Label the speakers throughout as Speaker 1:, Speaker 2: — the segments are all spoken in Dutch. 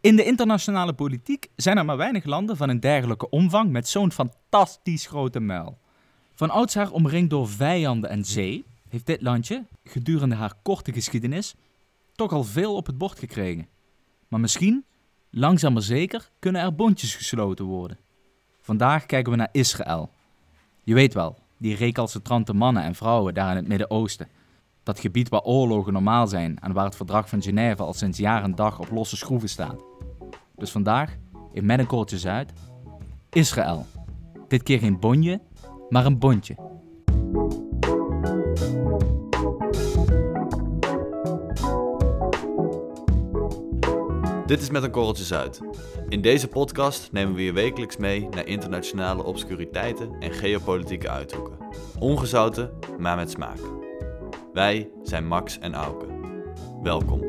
Speaker 1: In de internationale politiek zijn er maar weinig landen van een dergelijke omvang met zo'n fantastisch grote muil. Van oudsher omringd door vijanden en zee, heeft dit landje, gedurende haar korte geschiedenis, toch al veel op het bord gekregen. Maar misschien, langzaam maar zeker, kunnen er bondjes gesloten worden. Vandaag kijken we naar Israël. Je weet wel, die recalcitrante mannen en vrouwen daar in het Midden-Oosten. Dat gebied waar oorlogen normaal zijn en waar het verdrag van Genève al sinds jaar en dag op losse schroeven staat. Dus vandaag, in Met een Kortje Zuid, Israël. Dit keer geen bonje, maar een bondje.
Speaker 2: Dit is Met een Korreltje Zuid. In deze podcast nemen we je wekelijks mee naar internationale obscuriteiten en geopolitieke uithoeken. Ongezouten, maar met smaak. Wij zijn Max en Auke. Welkom.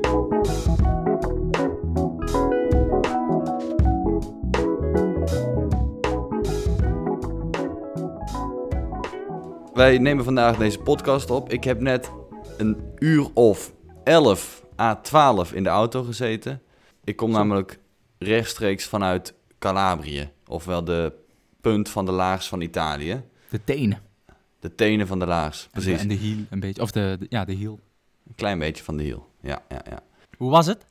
Speaker 2: Wij nemen vandaag deze podcast op. Ik heb net een uur of 11 à 12 in de auto gezeten. Ik kom namelijk rechtstreeks vanuit Calabrië, ofwel de punt van de laars van Italië.
Speaker 1: De tenen.
Speaker 2: De tenen van de laars,
Speaker 1: En de-
Speaker 2: precies.
Speaker 1: En de hiel een beetje. Of de, de- ja, de hiel.
Speaker 2: Een klein beetje van de hiel. Ja, ja, ja.
Speaker 1: Hoe was het?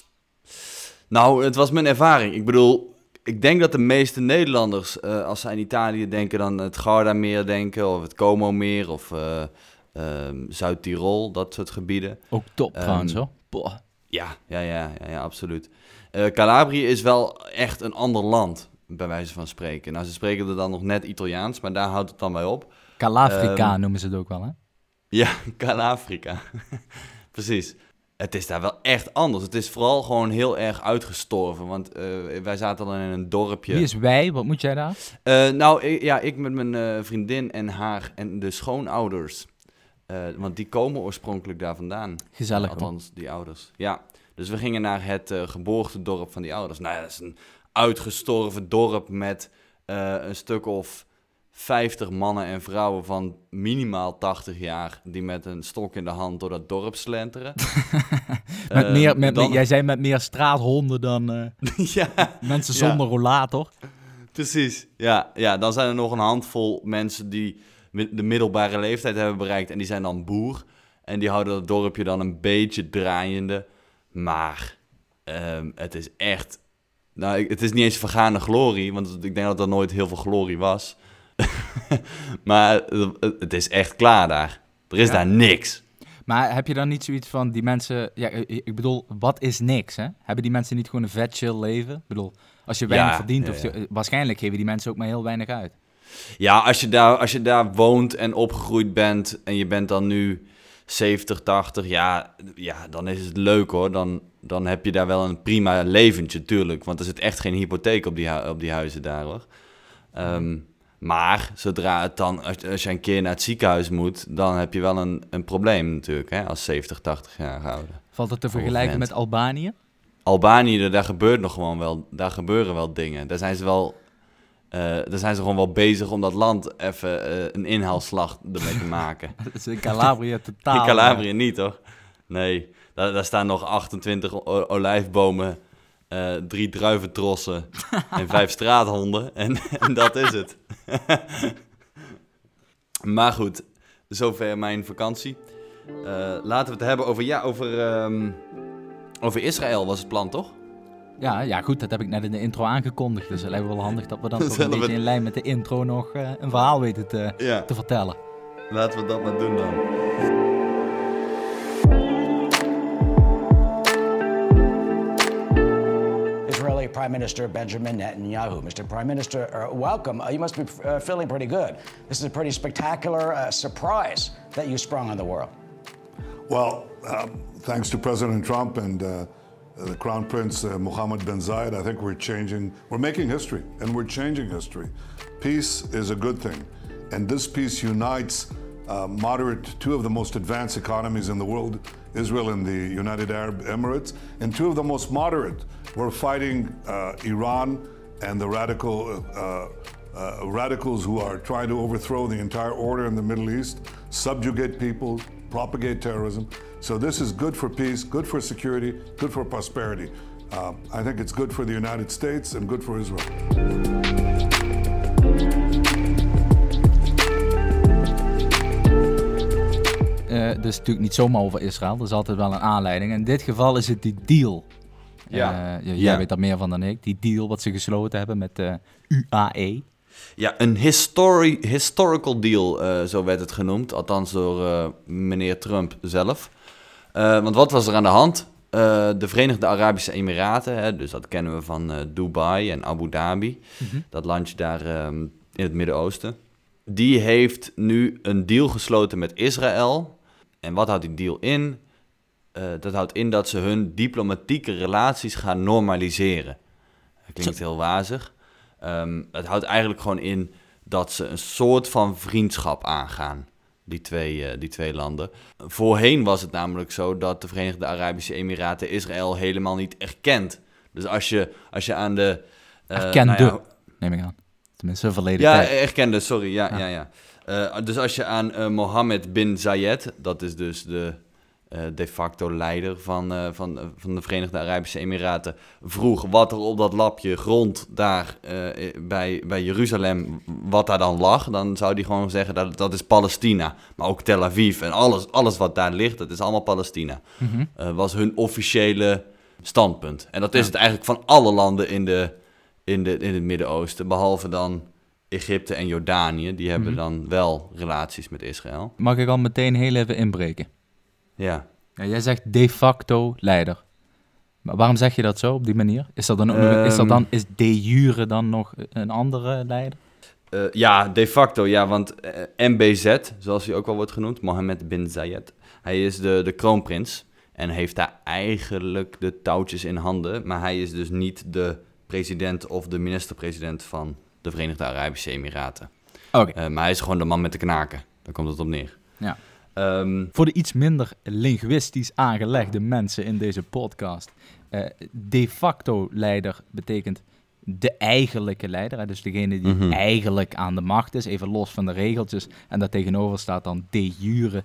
Speaker 2: Nou, het was mijn ervaring. Ik bedoel, ik denk dat de meeste Nederlanders, eh, als ze aan Italië denken, dan het Gardameer denken, of het Como-meer, of eh, ehm, Zuid-Tirol, dat soort gebieden.
Speaker 1: Ook top trouwens hoor. Boah.
Speaker 2: Ja, ja, ja, ja, ja absoluut. Eh, Calabrië is wel echt een ander land, bij wijze van spreken. Nou, ze spreken er dan nog net Italiaans, maar daar houdt het dan bij op.
Speaker 1: Calafrica
Speaker 2: Ehm,
Speaker 1: noemen ze het ook wel hè?
Speaker 2: Ja, Calafrica. Precies. Het is daar wel echt anders. Het is vooral gewoon heel erg uitgestorven. Want eh, wij zaten dan in een dorpje.
Speaker 1: Wie is wij? Wat moet jij daar?
Speaker 2: Eh, nou, ik, ja, ik met mijn eh, vriendin en haar en de schoonouders. Want die komen oorspronkelijk daar vandaan.
Speaker 1: Gezellig hoor.
Speaker 2: Althans, die ouders. Ja. Dus we gingen naar het geboortedorp van die ouders. Nou ja, dat is een uitgestorven dorp met eh, een stuk of 50 mannen en vrouwen van minimaal 80 jaar... die met een stok in de hand door dat dorp slenteren.
Speaker 1: Met
Speaker 2: Eh,
Speaker 1: meer, met,
Speaker 2: dan-
Speaker 1: jij zei met meer straathonden dan eh,
Speaker 2: ja,
Speaker 1: mensen
Speaker 2: Ja.
Speaker 1: zonder rollator.
Speaker 2: Precies. Ja, ja, dan zijn er nog een handvol mensen die de middelbare leeftijd hebben bereikt en die zijn dan boer. En die houden dat dorpje dan een beetje draaiende. Maar ehm, het is echt... Nou, het is niet eens vergane glorie, want ik denk dat er nooit heel veel glorie was. maar het, is echt klaar daar. Er is
Speaker 1: Ja.
Speaker 2: daar niks.
Speaker 1: Maar heb je dan niet zoiets van die mensen... Ja, eh, ik bedoel, wat is niks hè? Hebben die mensen niet gewoon een vet chill leven? Ik bedoel, als je weinig
Speaker 2: Ja,
Speaker 1: verdient,
Speaker 2: ja,
Speaker 1: of je- eh, waarschijnlijk geven die mensen ook maar heel weinig uit.
Speaker 2: Ja, als je, daar, als je daar woont en opgegroeid bent en je bent dan nu 70, 80, ja, ja dan is het leuk hoor. Dan, dan heb je daar wel een prima leventje, tuurlijk. Want er zit echt geen hypotheek op die, op die huizen daar hoor. Ehm, maar zodra het dan, als, je een keer naar het ziekenhuis moet, dan heb je wel een, een probleem natuurlijk, hè, als 70, 80 jaar ouder.
Speaker 1: Valt het te vergelijken met Albanië?
Speaker 2: Albanië, daar gebeurt nog gewoon wel, daar gebeuren wel dingen. Daar zijn ze wel, eh, daar zijn ze gewoon wel bezig om dat land even eh, een inhaalslag ermee te maken.
Speaker 1: Dat is in Calabria totaal...
Speaker 2: In Calabrië niet, toch? Nee, daar, daar staan nog 28 o- olijfbomen, eh, drie druiventrossen en vijf straathonden. En, en dat is het. maar goed, zover mijn vakantie. Eh, laten we het hebben over, ja, over, ehm, over Israël was het plan, toch?
Speaker 1: Ja, ja, goed, dat heb ik net in de intro aangekondigd. Dus het lijkt me wel handig dat we dan toch een beetje in lijn met de intro nog eh, een verhaal weten te,
Speaker 2: Ja.
Speaker 1: te vertellen.
Speaker 2: Laten we dat maar doen dan.
Speaker 3: Israeli Prime Minister Benjamin Netanyahu. Mr. Prime Minister, uh, welcome. Uh, you must be uh, feeling pretty good. This is a pretty spectacular uh, surprise that you sprung on the world.
Speaker 4: Well, um, thanks to President Trump and uh, the Crown Prince uh, Mohammed bin Zayed, I think we're changing, we're making history, and we're changing history. Peace is a good thing, and this peace unites uh, moderate, two of the most advanced economies in the world, Israel and the United Arab Emirates, and two of the most moderate. We're fighting uh, Iran and the radical. Uh, uh, radicals who are trying to overthrow the entire order in the Middle East, subjugate people, propagate terrorism. So this is good for peace, good for security, good for prosperity. Uh, I think it's good for the United States and good for Israel.
Speaker 1: Uh, dus natuurlijk niet zomaar over Israël. Er is altijd wel een aanleiding. In dit geval is het die deal.
Speaker 2: Ja.
Speaker 1: Uh, jij
Speaker 2: Ja.
Speaker 1: weet dat meer van dan ik. Die deal wat ze gesloten hebben met de UAE.
Speaker 2: Ja, een histori historical deal, eh, zo werd het genoemd. Althans door eh, meneer Trump zelf. Eh, want wat was er aan de hand? De Verenigde Arabische Emiraten, hè, dus dat kennen we van Dubai en Abu Dhabi. Dat landje daar ehm, in het Midden-Oosten. Die heeft nu een deal gesloten met Israël. En wat houdt die deal in? Dat houdt in dat ze hun diplomatieke relaties gaan normaliseren. Dat klinkt heel wazig. Ehm, het houdt eigenlijk gewoon in dat ze een soort van vriendschap aangaan, die twee, eh, die twee landen. Voorheen was het namelijk zo dat de Verenigde Arabische Emiraten Israël helemaal niet erkent. Dus als je, als je aan de... eh,
Speaker 1: Erkende,
Speaker 2: nou ja,
Speaker 1: neem ik aan. Tenminste, verleden
Speaker 2: ja,
Speaker 1: tijd.
Speaker 2: erkende, sorry. Ja,
Speaker 1: Ja.
Speaker 2: ja. ja, Eh, dus als je aan Mohammed bin Zayed, dat is dus de eh, de facto leider van, eh, van, van de Verenigde Arabische Emiraten, vroeg wat er op dat lapje grond daar eh, bij, bij Jeruzalem, wat daar dan lag, dan zou hij gewoon zeggen dat dat is Palestina. Maar ook Tel Aviv en alles, alles wat daar ligt, dat is allemaal Palestina. Eh, was hun officiële standpunt. En dat is het eigenlijk van alle landen in, de, in, de, in het Midden-Oosten, behalve dan Egypte en Jordanië. Die hebben
Speaker 1: Mhm.
Speaker 2: dan wel relaties met Israël.
Speaker 1: Mag ik al meteen heel even inbreken?
Speaker 2: Ja.
Speaker 1: Ja, jij zegt de facto leider. Maar waarom zeg je dat zo op die manier? Is dat dan is, dat
Speaker 2: Ehm.
Speaker 1: dan, is de jure dan nog een andere leider?
Speaker 2: Eh, ja, de facto, ja, want eh, MBZ, zoals hij ook wel wordt genoemd, Mohammed bin Zayed, hij is de, de kroonprins en heeft daar eigenlijk de touwtjes in handen, maar hij is dus niet de president of de minister-president van de Verenigde Arabische Emiraten.
Speaker 1: Oké.
Speaker 2: Eh, maar hij is gewoon de man met de knaken, daar komt het op neer.
Speaker 1: Ja.
Speaker 2: Ehm,
Speaker 1: Voor de iets minder linguïstisch aangelegde mensen in deze podcast. eh, de facto leider betekent de eigenlijke leider. Hè, dus degene die
Speaker 2: Mhm.
Speaker 1: eigenlijk aan de macht is, even los van de regeltjes. En daartegenover staat dan de jure,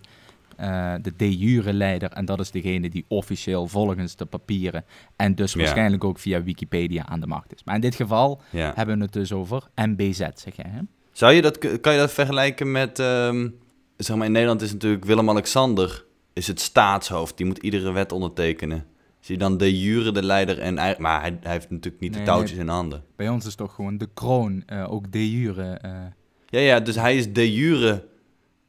Speaker 1: eh, de de jure leider. En dat is degene die officieel volgens de papieren en dus waarschijnlijk ook via Wikipedia aan de macht is. Maar in dit geval hebben we het dus over MBZ, zeg jij hè?
Speaker 2: Zou je dat, kan je dat vergelijken met, ehm, zeg maar in Nederland is natuurlijk Willem-Alexander, is het staatshoofd, die moet iedere wet ondertekenen. Zie je dan de jure, de leider en, maar hij, hij heeft natuurlijk niet
Speaker 1: Nee,
Speaker 2: de touwtjes in handen.
Speaker 1: Bij ons is toch gewoon de kroon, eh, ook de jure. eh,
Speaker 2: Ja, ja, dus hij is de jure,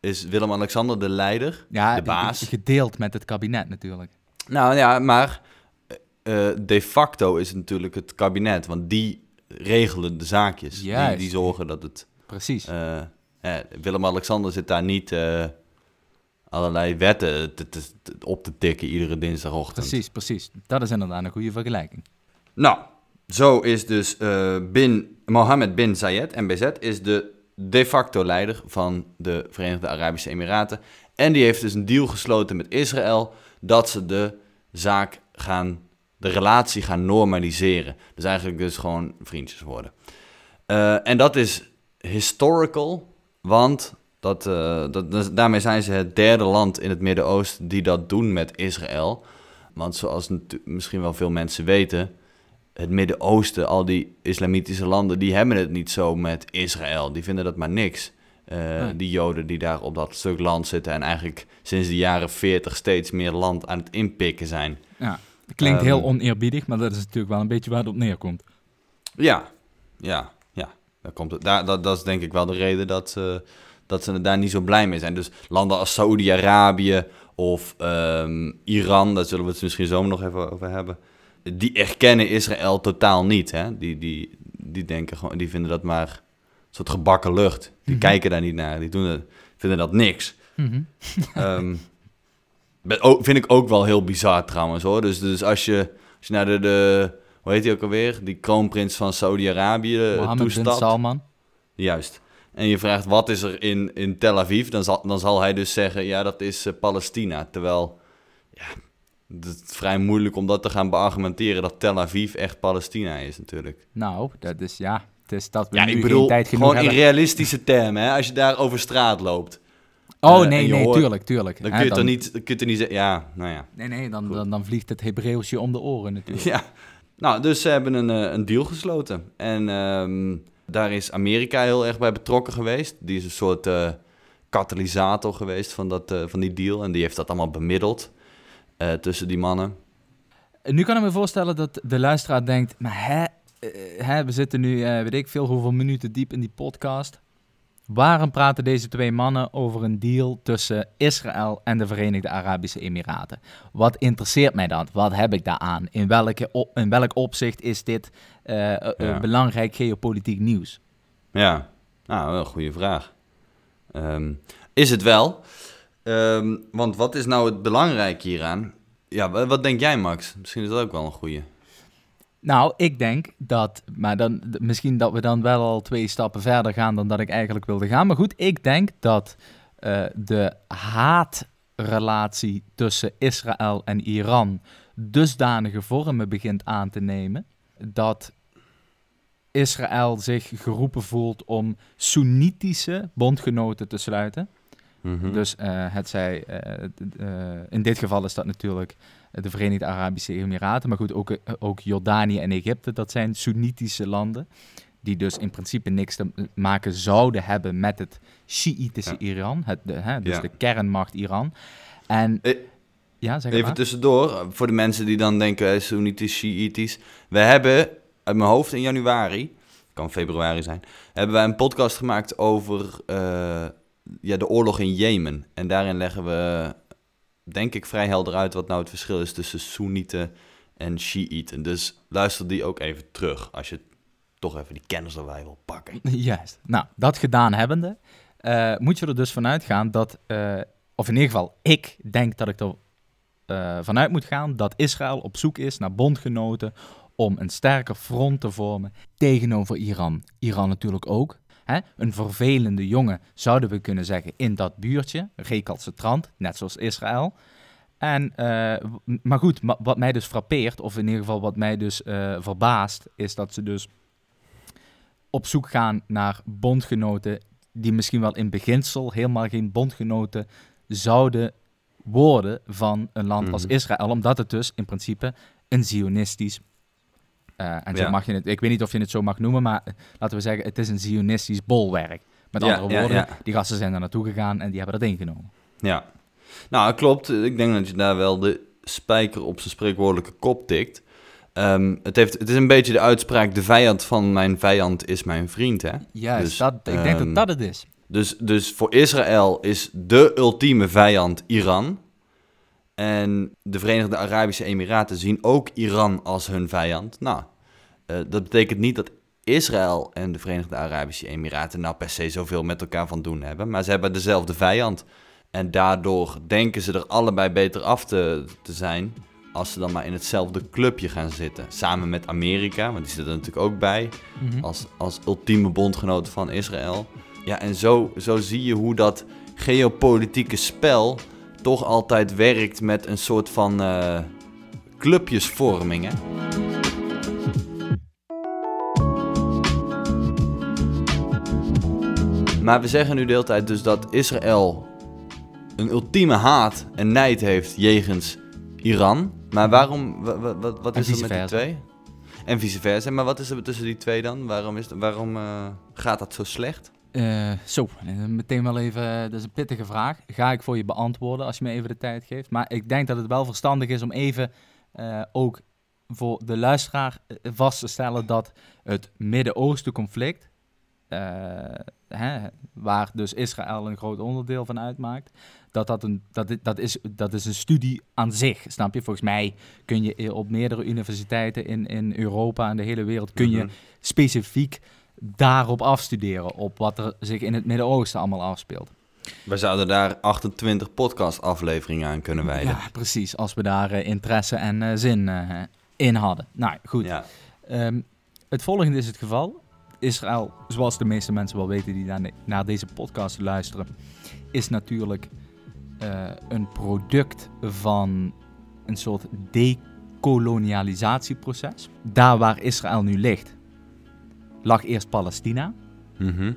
Speaker 2: is Willem-Alexander de leider,
Speaker 1: Ja,
Speaker 2: de baas.
Speaker 1: gedeeld met het kabinet natuurlijk.
Speaker 2: Nou ja, maar eh, de facto is het natuurlijk het kabinet, want die regelen de zaakjes. Die, die zorgen dat het...
Speaker 1: Precies.
Speaker 2: Eh, Willem-Alexander zit daar niet eh, allerlei wetten te- te- te- op te tikken iedere dinsdagochtend.
Speaker 1: precies, precies. Dat is inderdaad een goede vergelijking.
Speaker 2: Nou, zo is dus eh, bin, Mohammed bin Zayed, MBZ, is de de facto leider van de Verenigde Arabische Emiraten. En die heeft dus een deal gesloten met Israël dat ze de zaak gaan, de relatie gaan normaliseren. Dus eigenlijk dus gewoon vriendjes worden. Eh, en dat is historical, want dat, eh, dat, dus daarmee zijn ze het derde land in het Midden-Oosten die dat doen met Israël. Want zoals misschien wel veel mensen weten, het Midden-Oosten, al die islamitische landen, die hebben het niet zo met Israël. Die vinden dat maar niks. Eh,
Speaker 1: Nee.
Speaker 2: Die Joden die daar op dat stuk land zitten en eigenlijk sinds de jaren 40 steeds meer land aan het inpikken zijn.
Speaker 1: Ja. Klinkt
Speaker 2: Ehm,
Speaker 1: heel oneerbiedig, maar dat is natuurlijk wel een beetje waar het op neerkomt.
Speaker 2: Ja, ja. Daar komt het, daar, dat, dat is denk ik wel de reden dat, ze dat ze daar niet zo blij mee zijn. Dus landen als Saoedi-Arabië of ehm, Iran, daar zullen we het misschien zo nog even over hebben. Die erkennen Israël totaal niet. Hè? Die, die, die, denken gewoon, die vinden dat maar een soort gebakken lucht. Die
Speaker 1: Mhm.
Speaker 2: kijken daar niet naar. Die doen het, vinden dat niks. Ben- ook- vind ik ook wel heel bizar trouwens hoor. Dus, dus als, je, als je naar de, de, hoe heet hij ook alweer? Die kroonprins van Saudi-Arabië eh,
Speaker 1: bin
Speaker 2: toestapt.
Speaker 1: Salman.
Speaker 2: Juist. En je vraagt wat is er in, in Tel Aviv, dan zal, dan zal hij dus zeggen, ja dat is eh, Palestina. Terwijl, ja, het is vrij moeilijk om dat te gaan beargumenteren dat Tel Aviv echt Palestina is natuurlijk.
Speaker 1: Nou, dat is ja. Het is dat we
Speaker 2: Ja,
Speaker 1: nu
Speaker 2: ik
Speaker 1: geen
Speaker 2: bedoel,
Speaker 1: tijd
Speaker 2: gewoon in realistische termen, hè? als je daar over straat loopt.
Speaker 1: Oh
Speaker 2: eh,
Speaker 1: nee, nee,
Speaker 2: hoort-
Speaker 1: tuurlijk, tuurlijk.
Speaker 2: Dan kun je, toch niet, dan kun je toch niet zeggen, ja, nou ja.
Speaker 1: Nee, nee, dan, dan, dan vliegt het Hebreeuws je om de oren natuurlijk.
Speaker 2: Ja, Nou, dus ze hebben een, eh, een deal gesloten. En ehm, daar is Amerika heel erg bij betrokken geweest. Die is een soort uh, katalysator geweest van, dat, uh, van die deal. En die heeft dat allemaal bemiddeld tussen die mannen.
Speaker 1: Nu kan ik me voorstellen dat de luisteraar denkt... maar hè we zitten nu, weet ik veel, hoeveel minuten diep in die podcast... Waarom praten deze twee mannen over een deal tussen Israël en de Verenigde Arabische Emiraten? Wat interesseert mij dat? Wat heb ik daaraan? In, welke in welk opzicht is dit uh, belangrijk geopolitiek nieuws?
Speaker 2: Ja, nou, wel een goede vraag. Ehm, is het wel? Um, want wat is nou het belangrijke hieraan? Ja, wat denk jij, Max? Misschien is dat ook wel een goede.
Speaker 1: Nou, ik denk dat, maar dan, misschien dat we dan wel al twee stappen verder gaan dan dat ik eigenlijk wilde gaan. Maar goed, ik denk dat uh, de haatrelatie tussen Israël en Iran dusdanige vormen begint aan te nemen dat Israël zich geroepen voelt om Soenitische bondgenoten te sluiten. Mhm. Dus uh, het zij, uh, in dit geval is dat natuurlijk de Verenigde Arabische Emiraten, maar goed, ook, eh, ook Jordanië en Egypte, dat zijn Soenitische landen. Die dus in principe niks te maken zouden hebben met het Shiïtische Iran, het, de, hè, dus de kernmacht Iran. En,
Speaker 2: eh, ja, zeg Even tussendoor, voor de mensen die dan denken, Soenitisch, Shiïtisch. We hebben uit mijn hoofd in januari, kan februari zijn, hebben wij een podcast gemaakt over uh, ja, de oorlog in Jemen. En daarin leggen we denk ik vrij helder uit wat nou het verschil is tussen Soenieten en Shiiten. Dus luister die ook even terug als je toch even die kennis erbij wil pakken.
Speaker 1: Juist. Nou, dat gedaan hebbende, uh, moet je er dus vanuit gaan dat, uh, of in ieder geval ik denk dat ik er uh, vanuit moet gaan dat Israël op zoek is naar bondgenoten om een sterker front te vormen tegenover Iran. Iran natuurlijk ook. Hè? Een vervelende jongen, zouden we kunnen zeggen, in dat buurtje, recalcitrant, net zoals Israël. En, uh, maar goed, wat mij dus frappeert, of in ieder geval wat mij dus uh, verbaast, is dat ze dus op zoek gaan naar bondgenoten die misschien wel in beginsel helemaal geen bondgenoten zouden worden van een land als mhm. Israël, omdat het dus in principe een zionistisch uh, en zo mag je het, ik weet niet of je het zo mag noemen, maar eh, laten we zeggen, het is een zionistisch bolwerk. Met andere woorden, die gasten zijn er naartoe gegaan en die hebben dat ingenomen.
Speaker 2: Ja, nou klopt. Ik denk dat je daar wel de spijker op zijn spreekwoordelijke kop tikt. Um, het, heeft, het is een beetje de uitspraak: de vijand van mijn vijand is mijn vriend. Hè?
Speaker 1: Juist, dus, dat, ik denk dat ehm, dat het is.
Speaker 2: Dus, dus voor Israël is de ultieme vijand Iran. En de Verenigde Arabische Emiraten zien ook Iran als hun vijand. Nou, uh, dat betekent niet dat Israël en de Verenigde Arabische Emiraten nou per se zoveel met elkaar van doen hebben. Maar ze hebben dezelfde vijand. En daardoor denken ze er allebei beter af te, te zijn als ze dan maar in hetzelfde clubje gaan zitten. Samen met Amerika, want die zit er natuurlijk ook bij. Mhm. als, als ultieme bondgenoot van Israël. Ja, en zo, zo zie je hoe dat geopolitieke spel toch altijd werkt met een soort van uh, clubjesvorming. Hè? Maar we zeggen nu de hele tijd dus dat Israël een ultieme haat en nijd heeft jegens Iran. Maar waarom, wat, wat, wat is er met die twee? En vice versa. Maar wat is er tussen die twee dan? Waarom, is, waarom uh, gaat dat zo slecht?
Speaker 1: Uh, zo, meteen wel even, dat is een pittige vraag. Ga ik voor je beantwoorden als je me even de tijd geeft. Maar ik denk dat het wel verstandig is om even uh, ook voor de luisteraar vast te stellen dat het Midden-Oosten conflict, uh, hè, waar dus Israël een groot onderdeel van uitmaakt, dat dat, een, dat, dat, is, dat is een studie aan zich, snap je? Volgens mij kun je op meerdere universiteiten in, in Europa en de hele wereld, kun je mhm. specifiek daarop afstuderen, op wat er zich in het Midden-Oosten allemaal afspeelt.
Speaker 2: We zouden daar 28 podcast-afleveringen aan kunnen wijden.
Speaker 1: Ja, precies. Als we daar uh, interesse en uh, zin uh, in hadden. Nou, goed. Ja. Um, het volgende is het geval. Israël, zoals de meeste mensen wel weten die naar, naar deze podcast luisteren, is natuurlijk een product van een soort dekolonialisatieproces. Daar waar Israël nu ligt, lag eerst Palestina. Mhm.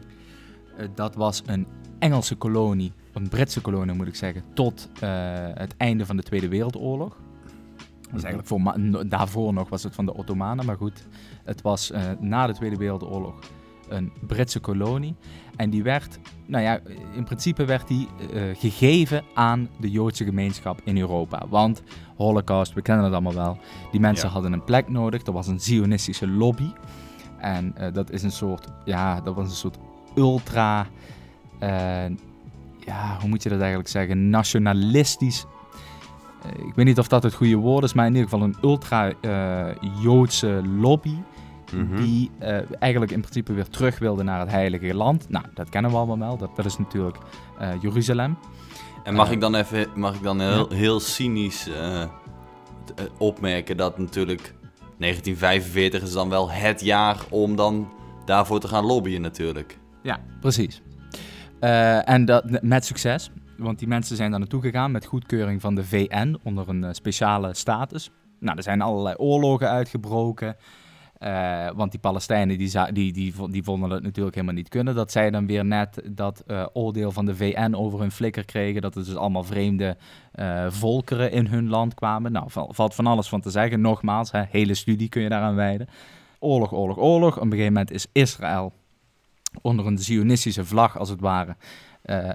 Speaker 1: Eh, dat was een Engelse kolonie, een Britse kolonie moet ik zeggen, tot uh, het einde van de Tweede Wereldoorlog. is eigenlijk voor daarvoor nog was het van de Ottomanen, maar goed. Het was eh, na de Tweede Wereldoorlog een Britse kolonie. En die werd, nou ja, in principe werd die eh, gegeven aan de Joodse gemeenschap in Europa. Want Holocaust, we kennen het allemaal wel. Die mensen
Speaker 2: Ja.
Speaker 1: hadden een plek nodig. Er was een Zionistische lobby. En eh, dat is een soort, ja, dat was een soort ultra, eh, ja, hoe moet je dat eigenlijk zeggen, nationalistisch. eh, ik weet niet of dat het goede woord is, maar in ieder geval een ultra-Joodse lobby.
Speaker 2: Mhm.
Speaker 1: Die eigenlijk in principe weer terug wilde naar het Heilige Land. Nou, dat kennen we allemaal wel. Dat, dat is natuurlijk Jeruzalem.
Speaker 2: En mag ik dan even, mag ik dan heel, heel cynisch opmerken dat natuurlijk 1945 is dan wel het jaar om dan daarvoor te gaan lobbyen natuurlijk.
Speaker 1: Ja, precies. Eh, en dat met succes. Want die mensen zijn daar naartoe gegaan met goedkeuring van de VN onder een eh, speciale status. Nou, er zijn allerlei oorlogen uitgebroken. Eh, want die Palestijnen die, die, die, die vonden het natuurlijk helemaal niet kunnen. Dat zij dan weer net dat eh, oordeel van de VN over hun flikker kregen. Dat er dus allemaal vreemde eh, volkeren in hun land kwamen. Nou, val- valt van alles van te zeggen. Nogmaals, hè, hele studie kun je daaraan wijden. Oorlog, oorlog, oorlog. Op een gegeven moment is Israël onder een zionistische vlag, als het ware,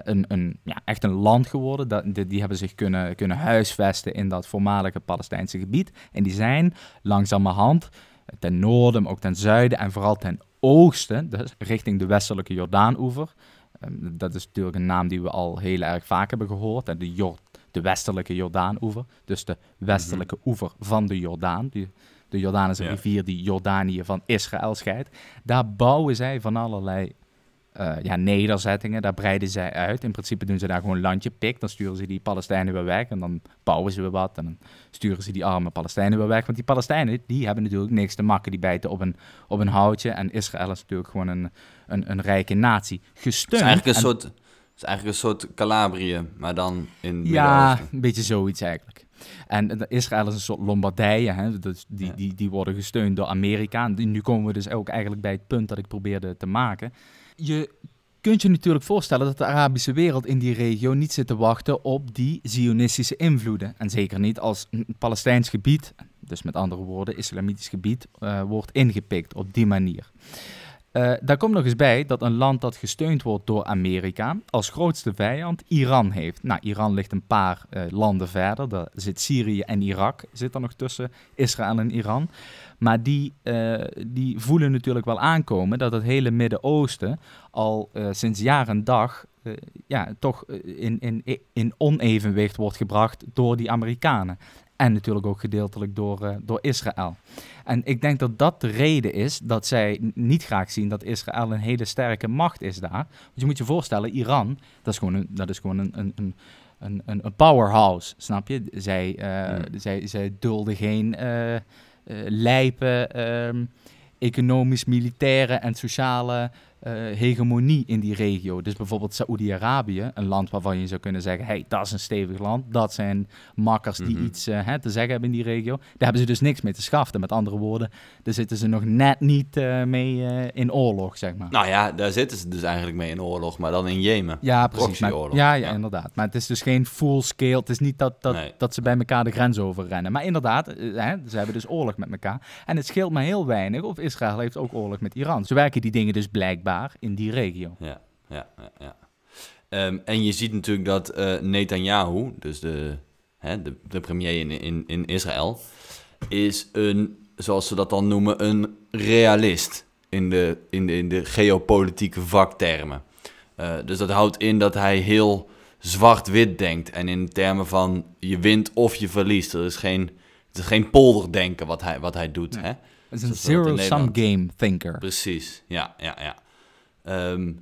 Speaker 1: een, een, ja, echt een land geworden. Dat, die, die hebben zich kunnen, kunnen huisvesten in dat voormalige Palestijnse gebied. En die zijn langzamerhand ten noorden, maar ook ten zuiden en vooral ten oosten, dus richting de westelijke Jordaanoever. Ehm, dat is natuurlijk een naam die we al heel erg vaak hebben gehoord. En de, Jor- de westelijke Jordaanoever, dus de westelijke oever van de Jordaan. Die, de Jordaan is een
Speaker 2: Ja.
Speaker 1: rivier die Jordanië van Israël scheidt. Daar bouwen zij van allerlei eh, ja, nederzettingen, daar breiden zij uit. In principe doen ze daar gewoon landje pik, dan sturen ze die Palestijnen weer weg en dan bouwen ze weer wat en dan sturen ze die arme Palestijnen weer weg. Want die Palestijnen, die hebben natuurlijk niks te makken, die bijten op een, op een houtje en Israël is natuurlijk gewoon een, een, een rijke natie.
Speaker 2: Het
Speaker 1: Gesteund.
Speaker 2: is eigenlijk een
Speaker 1: en-
Speaker 2: soort, het is eigenlijk een soort Calabrië, maar dan in het
Speaker 1: Ja, een beetje zoiets eigenlijk. En Israël is een soort Lombardije, hè? Dus die,
Speaker 2: Ja.
Speaker 1: die, die worden gesteund door Amerika. En nu komen we dus ook eigenlijk bij het punt dat ik probeerde te maken. Je kunt je natuurlijk voorstellen dat de Arabische wereld in die regio niet zit te wachten op die Zionistische invloeden. En zeker niet als een Palestijns gebied, dus met andere woorden, islamitisch gebied, eh, wordt ingepikt op die manier. Eh, daar komt nog eens bij dat een land dat gesteund wordt door Amerika als grootste vijand Iran heeft. Nou, Iran ligt een paar eh, landen verder. Daar zit Syrië en Irak zit er nog tussen, Israël en Iran. Maar die, eh, die voelen natuurlijk wel aankomen dat het hele Midden-Oosten al sinds jaar en dag ja, toch in, in, in onevenwicht wordt gebracht door die Amerikanen. En natuurlijk ook gedeeltelijk door, eh, door Israël. En ik denk dat dat de reden is dat zij niet graag zien dat Israël een hele sterke macht is daar. Want je moet je voorstellen, Iran, dat is gewoon een, dat is gewoon een, een, een, een, een een powerhouse, snap je? Zij, eh,
Speaker 2: Hmm.
Speaker 1: zij, zij dulden geen eh, eh, lijpe ehm, economisch, militaire en sociale hegemonie in die regio. Dus bijvoorbeeld Saoedi-Arabië, een land waarvan je zou kunnen zeggen, hey, dat is een stevig land, dat zijn makkers die
Speaker 2: Mhm.
Speaker 1: iets eh, hè, te zeggen hebben in die regio. Daar hebben ze dus niks mee te schaften. Met andere woorden, daar zitten ze nog net niet eh, mee eh, in oorlog, zeg maar.
Speaker 2: Nou ja, daar zitten ze dus eigenlijk mee in oorlog, maar dan in Jemen.
Speaker 1: Ja, precies. Maar, ja, ja,
Speaker 2: ja.
Speaker 1: inderdaad. Maar het is dus geen full scale. Het is niet dat, dat,
Speaker 2: Nee.
Speaker 1: dat ze bij elkaar de grens overrennen. Maar inderdaad, eh, hè, ze hebben dus oorlog met elkaar. En het scheelt maar heel weinig of Israël heeft ook oorlog met Iran. Zo werken die dingen dus blijkbaar in die regio.
Speaker 2: Ja, ja, ja. ja. Ehm, en je ziet natuurlijk dat eh Netanyahu, dus de, hè, de, de premier in, in, in Israël, is een, zoals ze dat dan noemen, een realist in de, in de, in de geopolitieke vaktermen. Eh, dus dat houdt in dat hij heel zwart-wit denkt en in termen van je wint of je verliest. Er is geen, het is geen polderdenken wat hij, wat hij doet.
Speaker 1: Nee.
Speaker 2: Hè?
Speaker 1: Het is een zero-sum game thinker.
Speaker 2: Precies, ja, ja, ja. Ehm,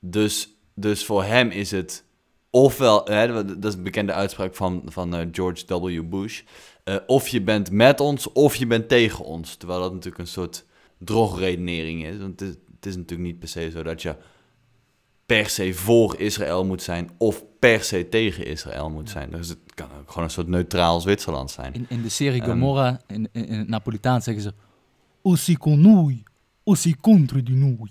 Speaker 2: dus, dus voor hem is het ofwel, hè, dat is een bekende uitspraak van, van eh, George W. Bush, eh, of je bent met ons of je bent tegen ons. Terwijl dat natuurlijk een soort drogredenering is. Want het, is- het is natuurlijk niet per se zo dat je per se voor Israël moet zijn of per se tegen Israël moet zijn. Dus het kan ook gewoon een soort neutraal Zwitserland zijn.
Speaker 1: In, in de serie
Speaker 2: Ehm.
Speaker 1: Gomorra, in, in, in het Napolitaans zeggen ze... Aussi con noi, aussi contre di noi.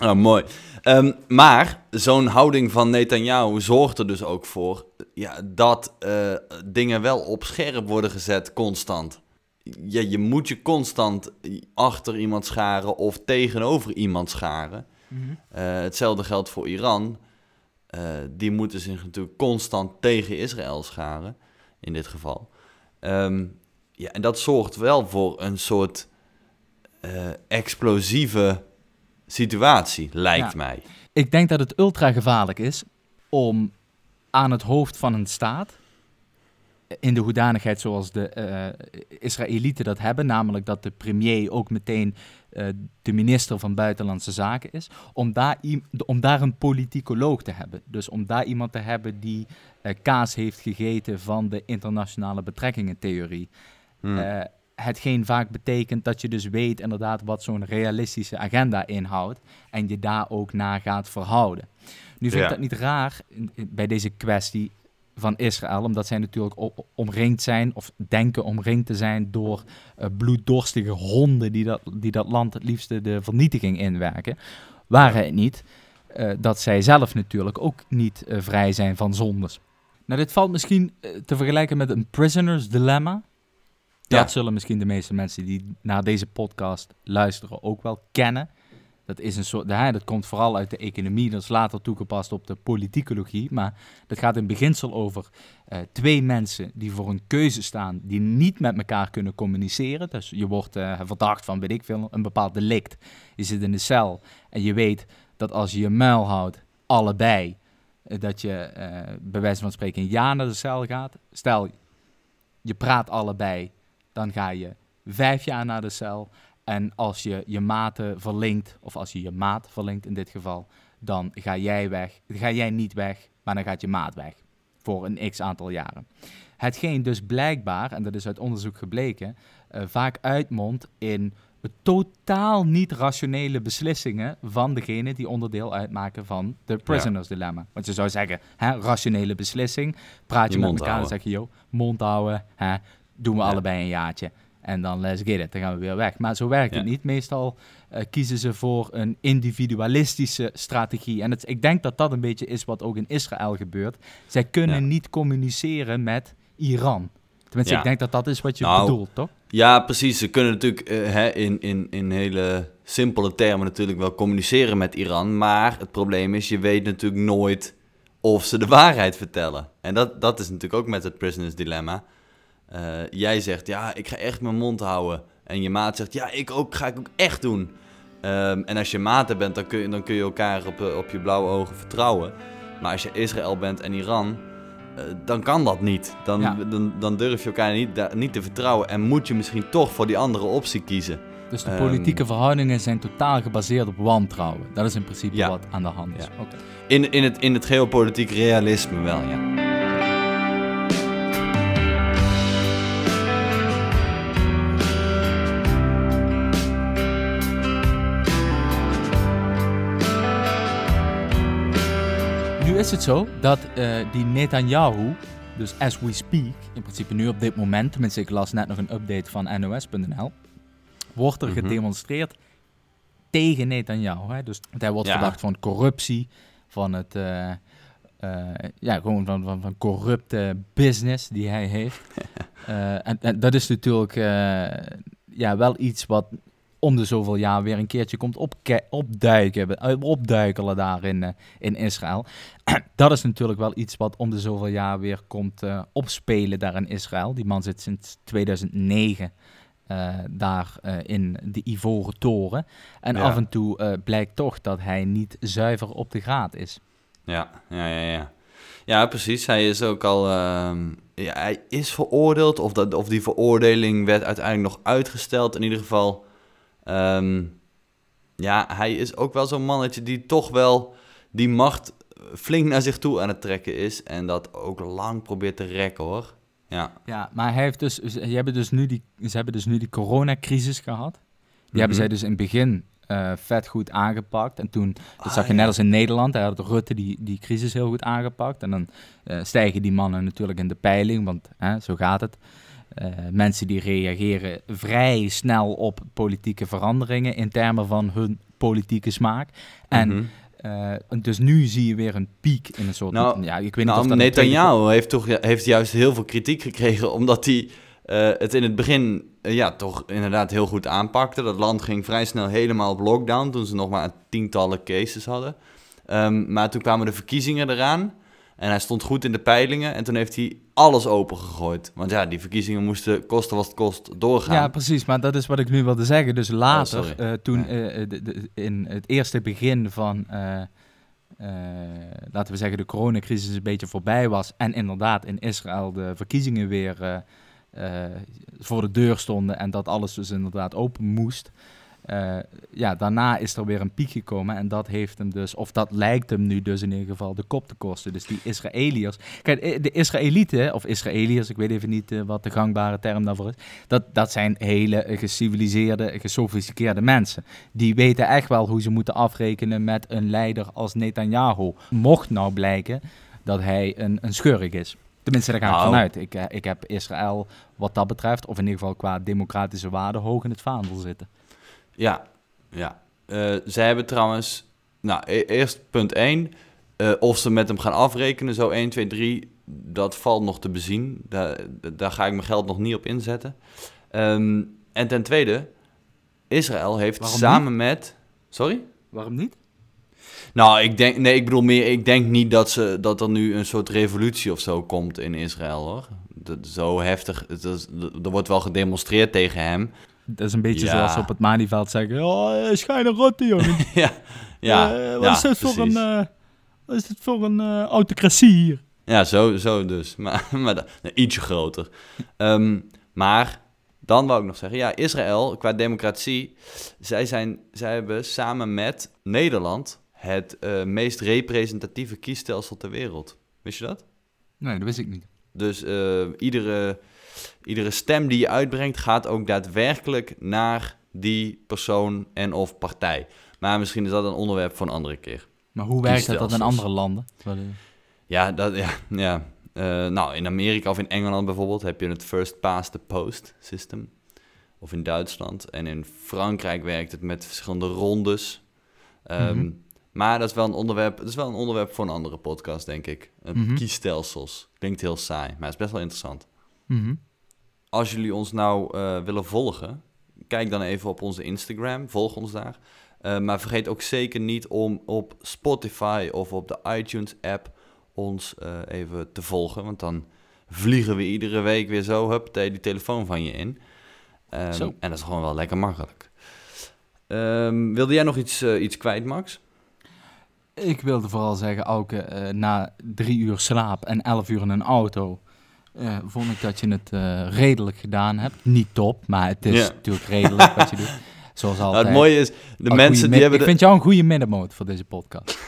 Speaker 2: Oh, mooi. Ehm, maar zo'n houding van Netanyahu zorgt er dus ook voor ja, dat uh, dingen wel op scherp worden gezet constant. Ja, je moet je constant achter iemand scharen of tegenover iemand scharen. Mm -hmm. uh, hetzelfde geldt voor Iran. Uh, die moeten zich natuurlijk constant tegen Israël scharen, in dit geval. Um, ja, en dat zorgt wel voor een soort explosieve situatie, lijkt
Speaker 1: Ja.
Speaker 2: mij.
Speaker 1: Ik denk dat het ultra gevaarlijk is om aan het hoofd van een staat, in de hoedanigheid zoals de eh Israëlieten dat hebben, namelijk dat de premier ook meteen eh, de minister van Buitenlandse Zaken is, om daar, om daar een politicoloog te hebben. Dus om daar iemand te hebben die eh, kaas heeft gegeten van de internationale betrekkingentheorie.
Speaker 2: Hm.
Speaker 1: Hetgeen vaak betekent dat je dus weet inderdaad wat zo'n realistische agenda inhoudt en je daar ook naar gaat verhouden. Nu vind
Speaker 2: Ja.
Speaker 1: ik dat niet raar bij deze kwestie van Israël, omdat zij natuurlijk omringd zijn of denken omringd te zijn door eh, bloeddorstige honden die dat, die dat land het liefste de vernietiging inwerken. Waren het niet eh, dat zij zelf natuurlijk ook niet eh, vrij zijn van zondes. Nou, dit valt misschien te vergelijken met een prisoner's dilemma. Dat
Speaker 2: Ja.
Speaker 1: zullen misschien de meeste mensen die naar deze podcast luisteren ook wel kennen. Dat is een soort, hè, dat komt vooral uit de economie, dat is later toegepast op de politicologie. Maar dat gaat in beginsel over eh, twee mensen die voor een keuze staan, die niet met elkaar kunnen communiceren. Dus je wordt eh, verdacht van, weet ik veel, een bepaald delict. Je zit in de cel en je weet dat als je je muil houdt, allebei, eh, dat je bij wijze van spreken een jaar naar de cel gaat. Stel, je praat allebei, dan ga je vijf jaar naar de cel. En als je je maten verlinkt, of als je je maat verlinkt in dit geval, dan ga jij weg. Ga jij niet weg, maar dan gaat je maat weg. Voor een x aantal jaren. Hetgeen dus blijkbaar, en dat is uit onderzoek gebleken, eh, vaak uitmondt in totaal niet rationele beslissingen van degene die onderdeel uitmaken van de prisoners dilemma. Want je zou zeggen, hè, rationele beslissing, praat je,
Speaker 2: Je
Speaker 1: met elkaar en
Speaker 2: houden.
Speaker 1: zeg je, joh, mond houden, hè, doen we
Speaker 2: Ja.
Speaker 1: allebei een jaartje. En dan let's get it, dan gaan we weer weg. Maar zo werkt het niet. Meestal eh, kiezen ze voor een individualistische strategie. En het, ik denk dat dat een beetje is wat ook in Israël gebeurt. Zij kunnen
Speaker 2: Ja.
Speaker 1: niet communiceren met Iran. Tenminste, ik denk dat dat is wat je
Speaker 2: Nou,
Speaker 1: bedoelt, toch?
Speaker 2: Ja, precies. Ze kunnen natuurlijk eh, hè, in, in, in hele simpele termen natuurlijk wel communiceren met Iran. Maar het probleem is, je weet natuurlijk nooit of ze de waarheid vertellen. En dat, dat is natuurlijk ook met het prisoners dilemma. Eh, jij zegt, ja, ik ga echt mijn mond houden. En je maat zegt, ja, ik ook, ga ik ook echt doen. Ehm, en als je maten bent, dan kun je, dan kun je elkaar op, eh, op je blauwe ogen vertrouwen. Maar als je Israël bent en Iran, eh, dan kan dat niet. Dan,
Speaker 1: Ja.
Speaker 2: dan, dan durf je elkaar niet, da- niet te vertrouwen. En moet je misschien toch voor die andere optie kiezen.
Speaker 1: Dus de
Speaker 2: Ehm,
Speaker 1: politieke verhoudingen zijn totaal gebaseerd op wantrouwen. Dat is in principe
Speaker 2: Ja.
Speaker 1: wat aan de hand is.
Speaker 2: Ja. In, in, het, in het geopolitiek realisme wel, ja.
Speaker 1: Is het zo dat eh, die Netanyahu, dus as we speak, in principe nu op dit moment, tenminste ik las net nog een update van NOS.nl, wordt er
Speaker 2: Mhm.
Speaker 1: gedemonstreerd tegen Netanyahu. Hè? Dus hij wordt
Speaker 2: Ja.
Speaker 1: verdacht van corruptie, van het, eh, eh, ja, gewoon van, van, van corrupte business die hij heeft. En, en dat is natuurlijk ja, wel iets wat om de zoveel jaar weer een keertje komt opduiken, eh, opduikelen daar in, eh, in Israël. dat is natuurlijk wel iets wat om de zoveel jaar weer komt eh, opspelen daar in Israël. Die man zit sinds 2009 eh, daar in de Ivoren Toren. En
Speaker 2: Ja.
Speaker 1: af en toe blijkt toch dat hij niet zuiver op de graad is.
Speaker 2: Ja, ja, ja, ja. Ja, precies. Hij is ook al... ehm, ja, hij is veroordeeld. Of, dat, of die veroordeling werd uiteindelijk nog uitgesteld. In ieder geval... ehm, ja, hij is ook wel zo'n mannetje die toch wel die macht flink naar zich toe aan het trekken is. En dat ook lang probeert te rekken, hoor. Ja.
Speaker 1: Ja, maar hij heeft dus, ze, hebben dus nu die, ze hebben dus nu die coronacrisis gehad. Die hebben zij
Speaker 2: Mhm.
Speaker 1: dus in het begin eh, vet goed aangepakt. En toen, dat
Speaker 2: Ah,
Speaker 1: zag je
Speaker 2: ja.
Speaker 1: net als in Nederland, daar had Rutte die, die crisis heel goed aangepakt. En dan eh, stijgen die mannen natuurlijk in de peiling, want hè, zo gaat het. Eh, mensen die reageren vrij snel op politieke veranderingen in termen van hun politieke smaak. En
Speaker 2: Mhm.
Speaker 1: eh, dus nu zie je weer een piek in een soort...
Speaker 2: Nou,
Speaker 1: ja, ik weet niet
Speaker 2: Nou,
Speaker 1: of
Speaker 2: Netanyahu heeft, toch, heeft juist heel veel kritiek gekregen, omdat hij eh, het in het begin ja, toch inderdaad heel goed aanpakte. Dat land ging vrij snel helemaal op lockdown, toen ze nog maar tientallen cases hadden. Ehm, maar toen kwamen de verkiezingen eraan en hij stond goed in de peilingen en toen heeft hij alles opengegooid. Want ja, die verkiezingen moesten kosten wat het kost doorgaan.
Speaker 1: Ja, precies. Maar dat is wat ik nu wilde zeggen. Dus later,
Speaker 2: Oh,
Speaker 1: eh, toen eh, de- de- in het eerste begin van, eh, laten we zeggen, de coronacrisis een beetje voorbij was. En inderdaad in Israël de verkiezingen weer voor de deur stonden. En dat alles dus inderdaad open moest. Eh, ja, daarna is er weer een piek gekomen en dat heeft hem dus, of dat lijkt hem nu dus in ieder geval de kop te kosten. Dus die Israëliërs, kijk, eh, de Israëlieten, of Israëliërs, ik weet even niet eh, wat de gangbare term daarvoor is, dat, dat zijn hele geciviliseerde, gesofisticeerde mensen. Die weten echt wel hoe ze moeten afrekenen met een leider als Netanyahu. Mocht nou blijken dat hij een, een schurk is. Tenminste, daar ga ik
Speaker 2: Nou.
Speaker 1: vanuit. Ik, ik heb Israël wat dat betreft, of in ieder geval qua democratische waarden, hoog in het vaandel zitten.
Speaker 2: Ja, ja. Eh, zij hebben trouwens, nou, e- eerst punt 1. of ze met hem gaan afrekenen, zo 1, 2, 3, dat valt nog te bezien. Daar, daar ga ik mijn geld nog niet op inzetten. Ehm, en ten tweede, Israël heeft
Speaker 1: Waarom
Speaker 2: samen met. Sorry?
Speaker 1: Waarom niet?
Speaker 2: Nou, ik denk, nee, ik bedoel meer, ik denk niet dat, ze, dat er nu een soort revolutie of zo komt in Israël hoor. Dat, zo heftig, het is, er wordt wel gedemonstreerd tegen hem.
Speaker 1: Dat is een beetje
Speaker 2: Ja.
Speaker 1: zoals op het Malieveld zeggen. Oh, eh, schijne rotte, jongen.
Speaker 2: ja, ja,
Speaker 1: Eh, wat
Speaker 2: ja,
Speaker 1: is voor een, eh, wat is dit voor een eh, autocratie hier?
Speaker 2: Ja, zo, zo dus. Maar, maar nou, ietsje groter. Ehm, maar dan wou ik nog zeggen, ja, Israël qua democratie, zij, zijn, zij hebben samen met Nederland het eh, meest representatieve kiesstelsel ter wereld. Wist je dat?
Speaker 1: Nee, dat wist ik niet.
Speaker 2: Dus eh, iedere, iedere stem die je uitbrengt gaat ook daadwerkelijk naar die persoon en of partij. Maar misschien is dat een onderwerp voor een andere keer.
Speaker 1: Maar hoe werkt dat in andere landen?
Speaker 2: Ja, dat, ja, ja. Eh, nou, in Amerika of in Engeland bijvoorbeeld heb je het first past the post system. Of in Duitsland. En in Frankrijk werkt het met verschillende rondes. Ehm,
Speaker 1: Mhm.
Speaker 2: Maar dat is, wel een onderwerp, dat is wel een onderwerp voor een andere podcast, denk ik.
Speaker 1: Mhm.
Speaker 2: Kiesstelsels. Klinkt heel saai, maar het is best wel interessant.
Speaker 1: Mhm.
Speaker 2: Als jullie ons nou eh, willen volgen, kijk dan even op onze Instagram. Volg ons daar. Eh, maar vergeet ook zeker niet om op Spotify of op de iTunes-app ons eh, even te volgen. Want dan vliegen we iedere week weer zo, hup, die telefoon van je in. Ehm,
Speaker 1: Zo.
Speaker 2: En dat is gewoon wel lekker makkelijk. Ehm, wilde jij nog iets, iets kwijt, Max?
Speaker 1: Ik wilde vooral zeggen, Auke, eh, na drie uur slaap en elf uur in een auto... eh, vond ik dat je het eh, redelijk gedaan hebt. Niet top, maar het is natuurlijk redelijk wat je doet. Zoals
Speaker 2: Nou,
Speaker 1: altijd.
Speaker 2: het mooie is, de mensen die hebben...
Speaker 1: Ik
Speaker 2: de-
Speaker 1: vind jou een goede middenmoot voor deze podcast.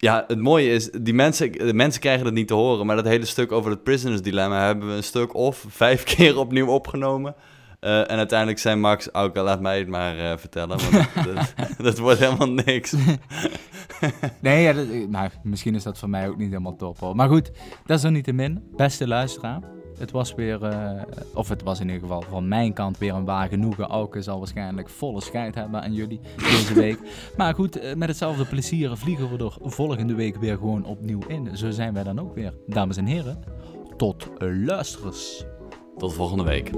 Speaker 2: Ja, het mooie is, die mensen, de mensen krijgen het niet te horen, maar dat hele stuk over het prisoners dilemma hebben we een stuk of vijf keer opnieuw opgenomen. Eh, en uiteindelijk zei Max, oké, laat mij het maar vertellen, want dat, dat, dat wordt helemaal niks.
Speaker 1: Nee, ja, dat, eh, nou, misschien is dat voor mij ook niet helemaal top hoor. Maar goed, dat is er niet te min. Beste luisteraar. Het was weer, eh, of het was in ieder geval van mijn kant weer een waar genoegen. Auke zal waarschijnlijk volle scheid hebben aan jullie deze week. Maar goed, eh, met hetzelfde plezier vliegen we er volgende week weer gewoon opnieuw in. Zo zijn wij dan ook weer. Dames en heren, tot luisterers.
Speaker 2: Tot volgende week.